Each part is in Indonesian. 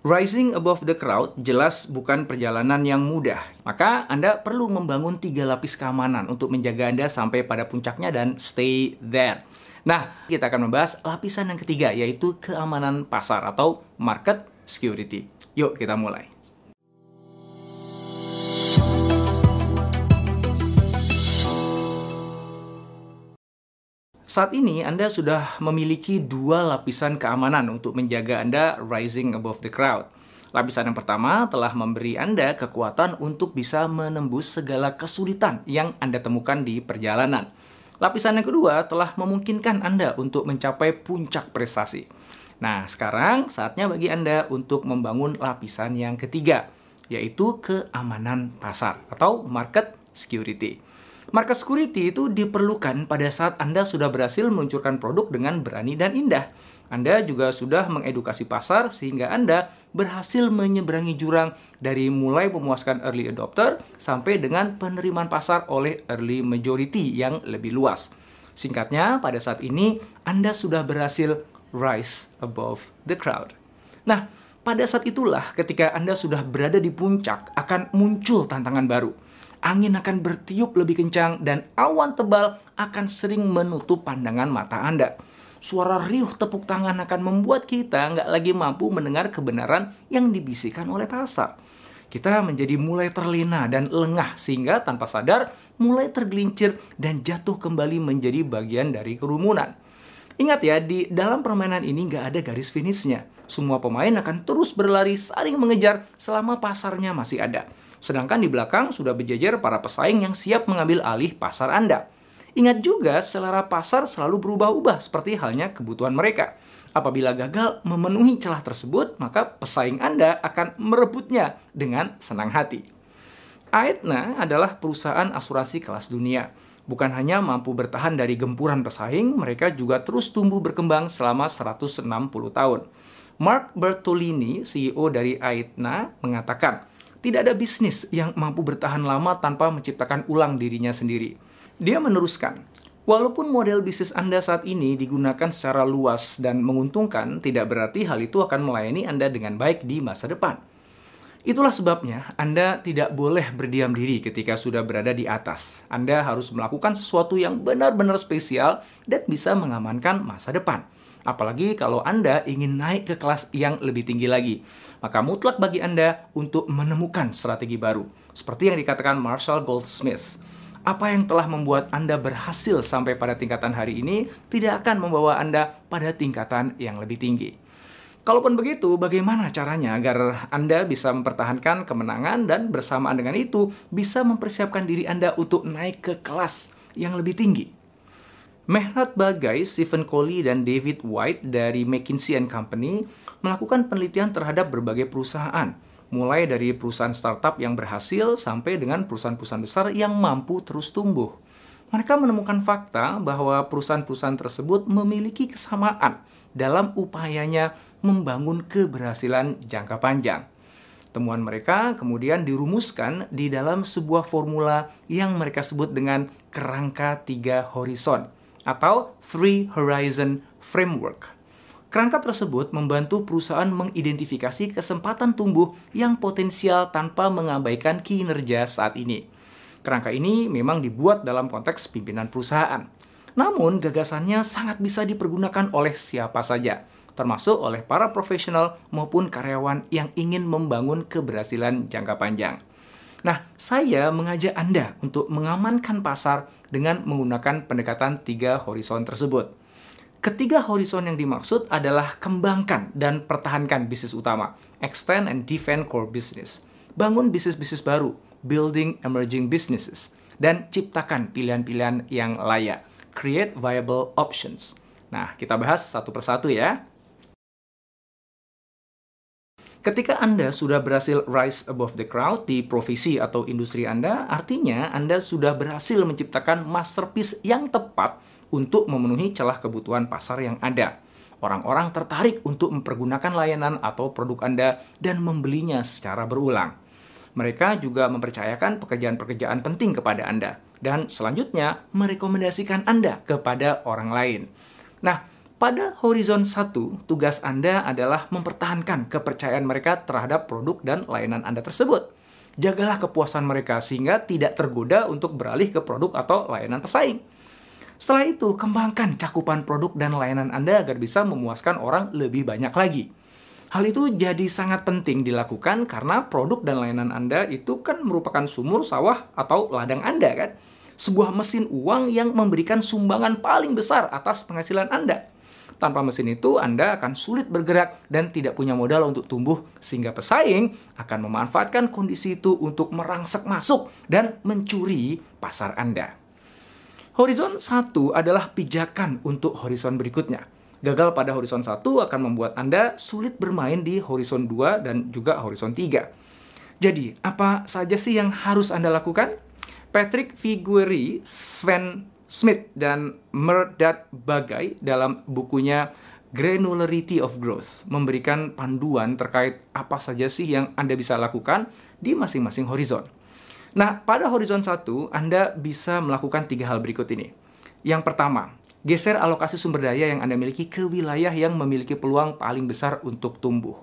Rising above the crowd jelas bukan perjalanan yang mudah. Maka Anda perlu membangun tiga lapis keamanan untuk menjaga Anda sampai pada puncaknya dan stay there. Nah, kita akan membahas lapisan yang ketiga yaitu keamanan pasar atau market security. Yuk kita mulai. Saat ini Anda sudah memiliki dua lapisan keamanan untuk menjaga Anda rising above the crowd. Lapisan yang pertama telah memberi Anda kekuatan untuk bisa menembus segala kesulitan yang Anda temukan di perjalanan. Lapisan yang kedua telah memungkinkan Anda untuk mencapai puncak prestasi. Nah, sekarang saatnya bagi Anda untuk membangun lapisan yang ketiga, yaitu keamanan pasar atau market security. Market security itu diperlukan pada saat Anda sudah berhasil meluncurkan produk dengan berani dan indah. Anda juga sudah mengedukasi pasar sehingga Anda berhasil menyeberangi jurang dari mulai memuaskan early adopter sampai dengan penerimaan pasar oleh early majority yang lebih luas. Singkatnya, pada saat ini Anda sudah berhasil rise above the crowd. Nah, pada saat itulah ketika Anda sudah berada di puncak akan muncul tantangan baru angin akan bertiup lebih kencang dan awan tebal akan sering menutup pandangan mata Anda. Suara riuh tepuk tangan akan membuat kita nggak lagi mampu mendengar kebenaran yang dibisikkan oleh pasar. Kita menjadi mulai terlena dan lengah sehingga tanpa sadar mulai tergelincir dan jatuh kembali menjadi bagian dari kerumunan. Ingat ya, di dalam permainan ini nggak ada garis finishnya. Semua pemain akan terus berlari saling mengejar selama pasarnya masih ada. Sedangkan di belakang sudah berjejer para pesaing yang siap mengambil alih pasar Anda. Ingat juga, selera pasar selalu berubah-ubah seperti halnya kebutuhan mereka. Apabila gagal memenuhi celah tersebut, maka pesaing Anda akan merebutnya dengan senang hati. Aetna adalah perusahaan asuransi kelas dunia. Bukan hanya mampu bertahan dari gempuran pesaing, mereka juga terus tumbuh berkembang selama 160 tahun. Mark Bertolini, CEO dari Aetna, mengatakan, tidak ada bisnis yang mampu bertahan lama tanpa menciptakan ulang dirinya sendiri. Dia meneruskan, Walaupun model bisnis Anda saat ini digunakan secara luas dan menguntungkan, tidak berarti hal itu akan melayani Anda dengan baik di masa depan. Itulah sebabnya Anda tidak boleh berdiam diri ketika sudah berada di atas. Anda harus melakukan sesuatu yang benar-benar spesial dan bisa mengamankan masa depan. Apalagi kalau Anda ingin naik ke kelas yang lebih tinggi lagi. Maka mutlak bagi Anda untuk menemukan strategi baru. Seperti yang dikatakan Marshall Goldsmith. Apa yang telah membuat Anda berhasil sampai pada tingkatan hari ini tidak akan membawa Anda pada tingkatan yang lebih tinggi. Kalaupun begitu, bagaimana caranya agar Anda bisa mempertahankan kemenangan dan bersamaan dengan itu bisa mempersiapkan diri Anda untuk naik ke kelas yang lebih tinggi? Mehnat Bagai, Stephen Coley, dan David White dari McKinsey Company melakukan penelitian terhadap berbagai perusahaan, mulai dari perusahaan startup yang berhasil sampai dengan perusahaan-perusahaan besar yang mampu terus tumbuh. Mereka menemukan fakta bahwa perusahaan-perusahaan tersebut memiliki kesamaan dalam upayanya membangun keberhasilan jangka panjang. Temuan mereka kemudian dirumuskan di dalam sebuah formula yang mereka sebut dengan kerangka tiga horizon atau Three Horizon Framework. Kerangka tersebut membantu perusahaan mengidentifikasi kesempatan tumbuh yang potensial tanpa mengabaikan kinerja saat ini. Kerangka ini memang dibuat dalam konteks pimpinan perusahaan. Namun, gagasannya sangat bisa dipergunakan oleh siapa saja, termasuk oleh para profesional maupun karyawan yang ingin membangun keberhasilan jangka panjang. Nah, saya mengajak Anda untuk mengamankan pasar dengan menggunakan pendekatan tiga horizon tersebut. Ketiga horizon yang dimaksud adalah kembangkan dan pertahankan bisnis utama, extend and defend core business, bangun bisnis-bisnis baru, building emerging businesses, dan ciptakan pilihan-pilihan yang layak, create viable options. Nah, kita bahas satu persatu ya. Ketika Anda sudah berhasil rise above the crowd di profesi atau industri Anda, artinya Anda sudah berhasil menciptakan masterpiece yang tepat untuk memenuhi celah kebutuhan pasar yang ada. Orang-orang tertarik untuk mempergunakan layanan atau produk Anda dan membelinya secara berulang. Mereka juga mempercayakan pekerjaan-pekerjaan penting kepada Anda dan selanjutnya merekomendasikan Anda kepada orang lain. Nah, pada horizon 1, tugas Anda adalah mempertahankan kepercayaan mereka terhadap produk dan layanan Anda tersebut. Jagalah kepuasan mereka sehingga tidak tergoda untuk beralih ke produk atau layanan pesaing. Setelah itu, kembangkan cakupan produk dan layanan Anda agar bisa memuaskan orang lebih banyak lagi. Hal itu jadi sangat penting dilakukan karena produk dan layanan Anda itu kan merupakan sumur, sawah, atau ladang Anda kan. Sebuah mesin uang yang memberikan sumbangan paling besar atas penghasilan Anda. Tanpa mesin itu, Anda akan sulit bergerak dan tidak punya modal untuk tumbuh, sehingga pesaing akan memanfaatkan kondisi itu untuk merangsek masuk dan mencuri pasar Anda. Horizon 1 adalah pijakan untuk horizon berikutnya. Gagal pada horizon 1 akan membuat Anda sulit bermain di horizon 2 dan juga horizon 3. Jadi, apa saja sih yang harus Anda lakukan? Patrick Figueri, Sven Smith dan Merdad Bagai dalam bukunya Granularity of Growth memberikan panduan terkait apa saja sih yang Anda bisa lakukan di masing-masing horizon. Nah, pada horizon 1, Anda bisa melakukan tiga hal berikut ini. Yang pertama, geser alokasi sumber daya yang Anda miliki ke wilayah yang memiliki peluang paling besar untuk tumbuh.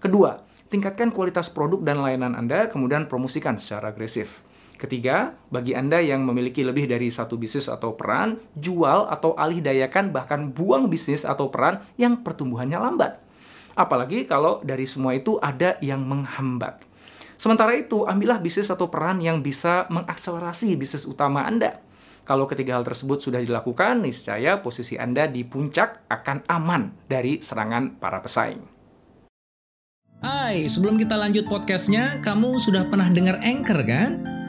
Kedua, tingkatkan kualitas produk dan layanan Anda, kemudian promosikan secara agresif. Ketiga, bagi Anda yang memiliki lebih dari satu bisnis atau peran, jual atau alih dayakan bahkan buang bisnis atau peran yang pertumbuhannya lambat. Apalagi kalau dari semua itu ada yang menghambat. Sementara itu, ambillah bisnis atau peran yang bisa mengakselerasi bisnis utama Anda. Kalau ketiga hal tersebut sudah dilakukan, niscaya posisi Anda di puncak akan aman dari serangan para pesaing. Hai, sebelum kita lanjut podcastnya, kamu sudah pernah dengar Anchor kan?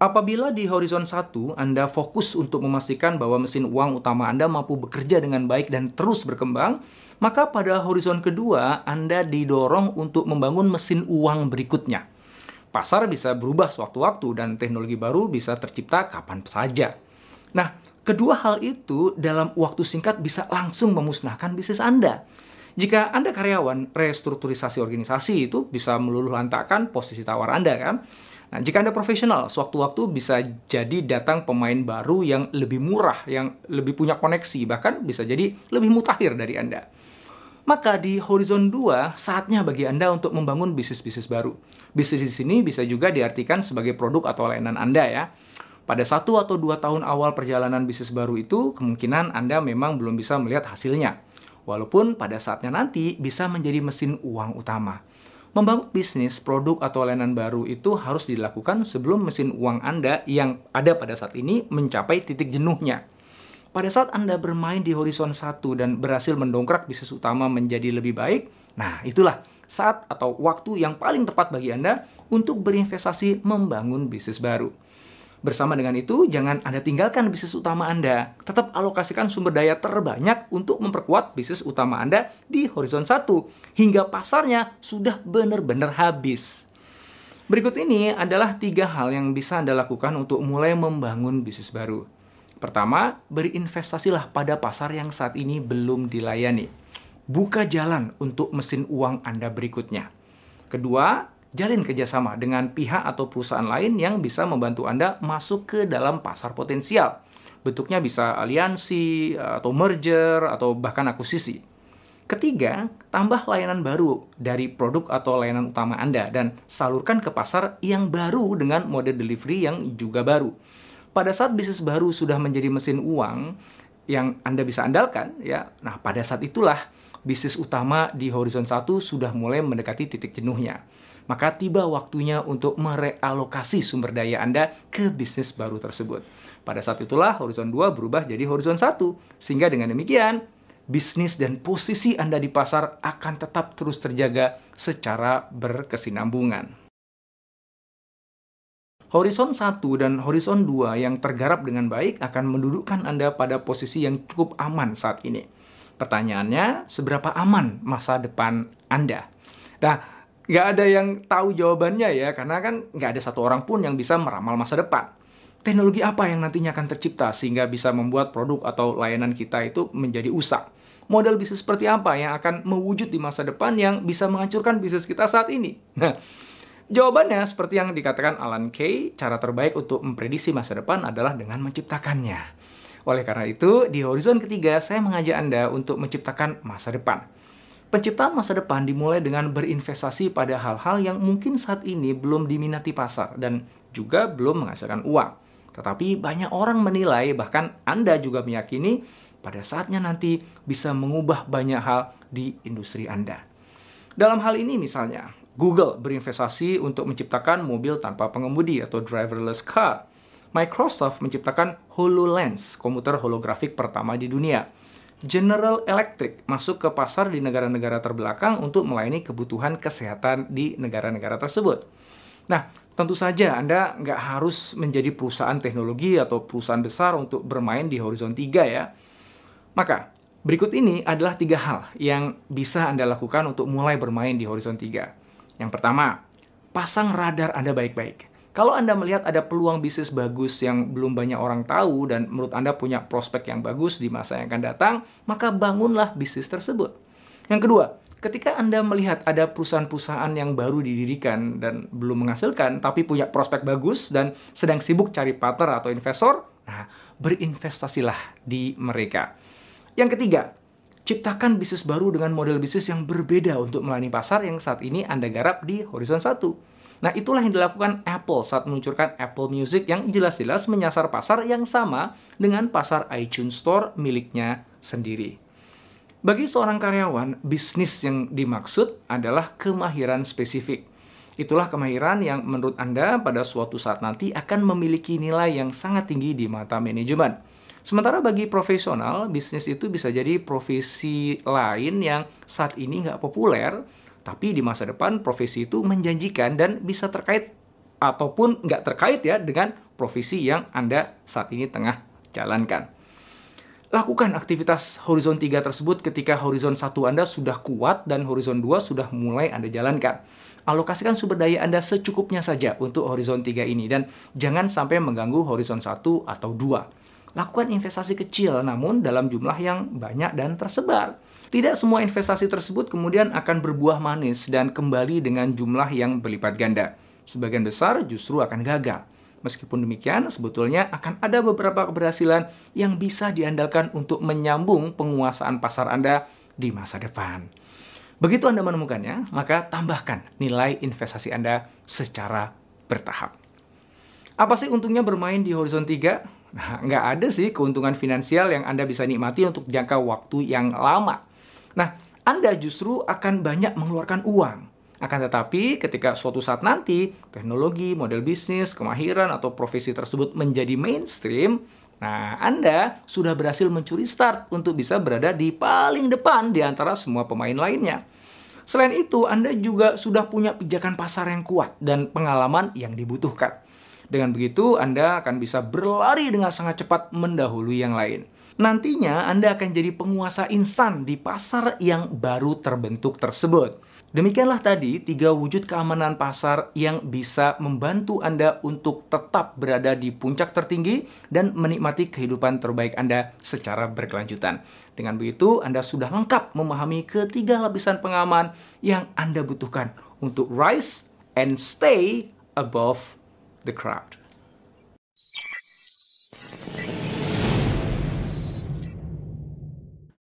Apabila di horizon 1 Anda fokus untuk memastikan bahwa mesin uang utama Anda mampu bekerja dengan baik dan terus berkembang, maka pada horizon kedua Anda didorong untuk membangun mesin uang berikutnya. Pasar bisa berubah sewaktu-waktu dan teknologi baru bisa tercipta kapan saja. Nah, kedua hal itu dalam waktu singkat bisa langsung memusnahkan bisnis Anda. Jika Anda karyawan, restrukturisasi organisasi itu bisa meluluh lantakan posisi tawar Anda kan? Nah, jika Anda profesional, sewaktu-waktu bisa jadi datang pemain baru yang lebih murah, yang lebih punya koneksi, bahkan bisa jadi lebih mutakhir dari Anda. Maka di horizon 2, saatnya bagi Anda untuk membangun bisnis-bisnis baru. Bisnis di sini bisa juga diartikan sebagai produk atau layanan Anda ya. Pada satu atau dua tahun awal perjalanan bisnis baru itu, kemungkinan Anda memang belum bisa melihat hasilnya. Walaupun pada saatnya nanti bisa menjadi mesin uang utama. Membangun bisnis, produk, atau layanan baru itu harus dilakukan sebelum mesin uang Anda yang ada pada saat ini mencapai titik jenuhnya. Pada saat Anda bermain di horizon 1 dan berhasil mendongkrak bisnis utama menjadi lebih baik, nah itulah saat atau waktu yang paling tepat bagi Anda untuk berinvestasi membangun bisnis baru. Bersama dengan itu, jangan Anda tinggalkan bisnis utama Anda. Tetap alokasikan sumber daya terbanyak untuk memperkuat bisnis utama Anda di horizon 1 hingga pasarnya sudah benar-benar habis. Berikut ini adalah tiga hal yang bisa Anda lakukan untuk mulai membangun bisnis baru. Pertama, berinvestasilah pada pasar yang saat ini belum dilayani. Buka jalan untuk mesin uang Anda berikutnya. Kedua, jalin kerjasama dengan pihak atau perusahaan lain yang bisa membantu Anda masuk ke dalam pasar potensial. Bentuknya bisa aliansi, atau merger, atau bahkan akuisisi. Ketiga, tambah layanan baru dari produk atau layanan utama Anda dan salurkan ke pasar yang baru dengan mode delivery yang juga baru. Pada saat bisnis baru sudah menjadi mesin uang yang Anda bisa andalkan, ya. Nah, pada saat itulah bisnis utama di horizon 1 sudah mulai mendekati titik jenuhnya maka tiba waktunya untuk merealokasi sumber daya Anda ke bisnis baru tersebut. Pada saat itulah horizon 2 berubah jadi horizon 1. Sehingga dengan demikian, bisnis dan posisi Anda di pasar akan tetap terus terjaga secara berkesinambungan. Horizon 1 dan horizon 2 yang tergarap dengan baik akan mendudukkan Anda pada posisi yang cukup aman saat ini. Pertanyaannya, seberapa aman masa depan Anda? Nah, nggak ada yang tahu jawabannya ya, karena kan nggak ada satu orang pun yang bisa meramal masa depan. Teknologi apa yang nantinya akan tercipta sehingga bisa membuat produk atau layanan kita itu menjadi usang? Model bisnis seperti apa yang akan mewujud di masa depan yang bisa menghancurkan bisnis kita saat ini? Nah, Jawabannya, seperti yang dikatakan Alan Kay, cara terbaik untuk memprediksi masa depan adalah dengan menciptakannya. Oleh karena itu, di horizon ketiga, saya mengajak Anda untuk menciptakan masa depan. Penciptaan masa depan dimulai dengan berinvestasi pada hal-hal yang mungkin saat ini belum diminati pasar dan juga belum menghasilkan uang. Tetapi banyak orang menilai, bahkan Anda juga meyakini, pada saatnya nanti bisa mengubah banyak hal di industri Anda. Dalam hal ini misalnya, Google berinvestasi untuk menciptakan mobil tanpa pengemudi atau driverless car. Microsoft menciptakan HoloLens, komputer holografik pertama di dunia. General Electric masuk ke pasar di negara-negara terbelakang untuk melayani kebutuhan kesehatan di negara-negara tersebut. Nah, tentu saja Anda nggak harus menjadi perusahaan teknologi atau perusahaan besar untuk bermain di horizon 3 ya. Maka, berikut ini adalah tiga hal yang bisa Anda lakukan untuk mulai bermain di horizon 3. Yang pertama, pasang radar Anda baik-baik. Kalau Anda melihat ada peluang bisnis bagus yang belum banyak orang tahu dan menurut Anda punya prospek yang bagus di masa yang akan datang, maka bangunlah bisnis tersebut. Yang kedua, ketika Anda melihat ada perusahaan-perusahaan yang baru didirikan dan belum menghasilkan, tapi punya prospek bagus dan sedang sibuk cari partner atau investor, nah, berinvestasilah di mereka. Yang ketiga, Ciptakan bisnis baru dengan model bisnis yang berbeda untuk melayani pasar yang saat ini Anda garap di Horizon 1. Nah, itulah yang dilakukan Apple saat meluncurkan Apple Music yang jelas-jelas menyasar pasar yang sama dengan pasar iTunes Store miliknya sendiri. Bagi seorang karyawan, bisnis yang dimaksud adalah kemahiran spesifik. Itulah kemahiran yang menurut Anda pada suatu saat nanti akan memiliki nilai yang sangat tinggi di mata manajemen. Sementara bagi profesional, bisnis itu bisa jadi profesi lain yang saat ini nggak populer, tapi di masa depan profesi itu menjanjikan dan bisa terkait ataupun nggak terkait ya dengan profesi yang Anda saat ini tengah jalankan. Lakukan aktivitas horizon 3 tersebut ketika horizon 1 Anda sudah kuat dan horizon 2 sudah mulai Anda jalankan. Alokasikan sumber daya Anda secukupnya saja untuk horizon 3 ini dan jangan sampai mengganggu horizon 1 atau 2. Lakukan investasi kecil namun dalam jumlah yang banyak dan tersebar. Tidak semua investasi tersebut kemudian akan berbuah manis dan kembali dengan jumlah yang berlipat ganda. Sebagian besar justru akan gagal. Meskipun demikian, sebetulnya akan ada beberapa keberhasilan yang bisa diandalkan untuk menyambung penguasaan pasar Anda di masa depan. Begitu Anda menemukannya, maka tambahkan nilai investasi Anda secara bertahap. Apa sih untungnya bermain di horizon 3? Nah, nggak ada sih keuntungan finansial yang Anda bisa nikmati untuk jangka waktu yang lama. Nah, Anda justru akan banyak mengeluarkan uang. Akan tetapi, ketika suatu saat nanti teknologi, model bisnis, kemahiran, atau profesi tersebut menjadi mainstream, nah Anda sudah berhasil mencuri start untuk bisa berada di paling depan di antara semua pemain lainnya. Selain itu, Anda juga sudah punya pijakan pasar yang kuat dan pengalaman yang dibutuhkan. Dengan begitu, Anda akan bisa berlari dengan sangat cepat mendahului yang lain. Nantinya, Anda akan jadi penguasa instan di pasar yang baru terbentuk tersebut. Demikianlah tadi tiga wujud keamanan pasar yang bisa membantu Anda untuk tetap berada di puncak tertinggi dan menikmati kehidupan terbaik Anda secara berkelanjutan. Dengan begitu, Anda sudah lengkap memahami ketiga lapisan pengaman yang Anda butuhkan untuk rise and stay above the crowd.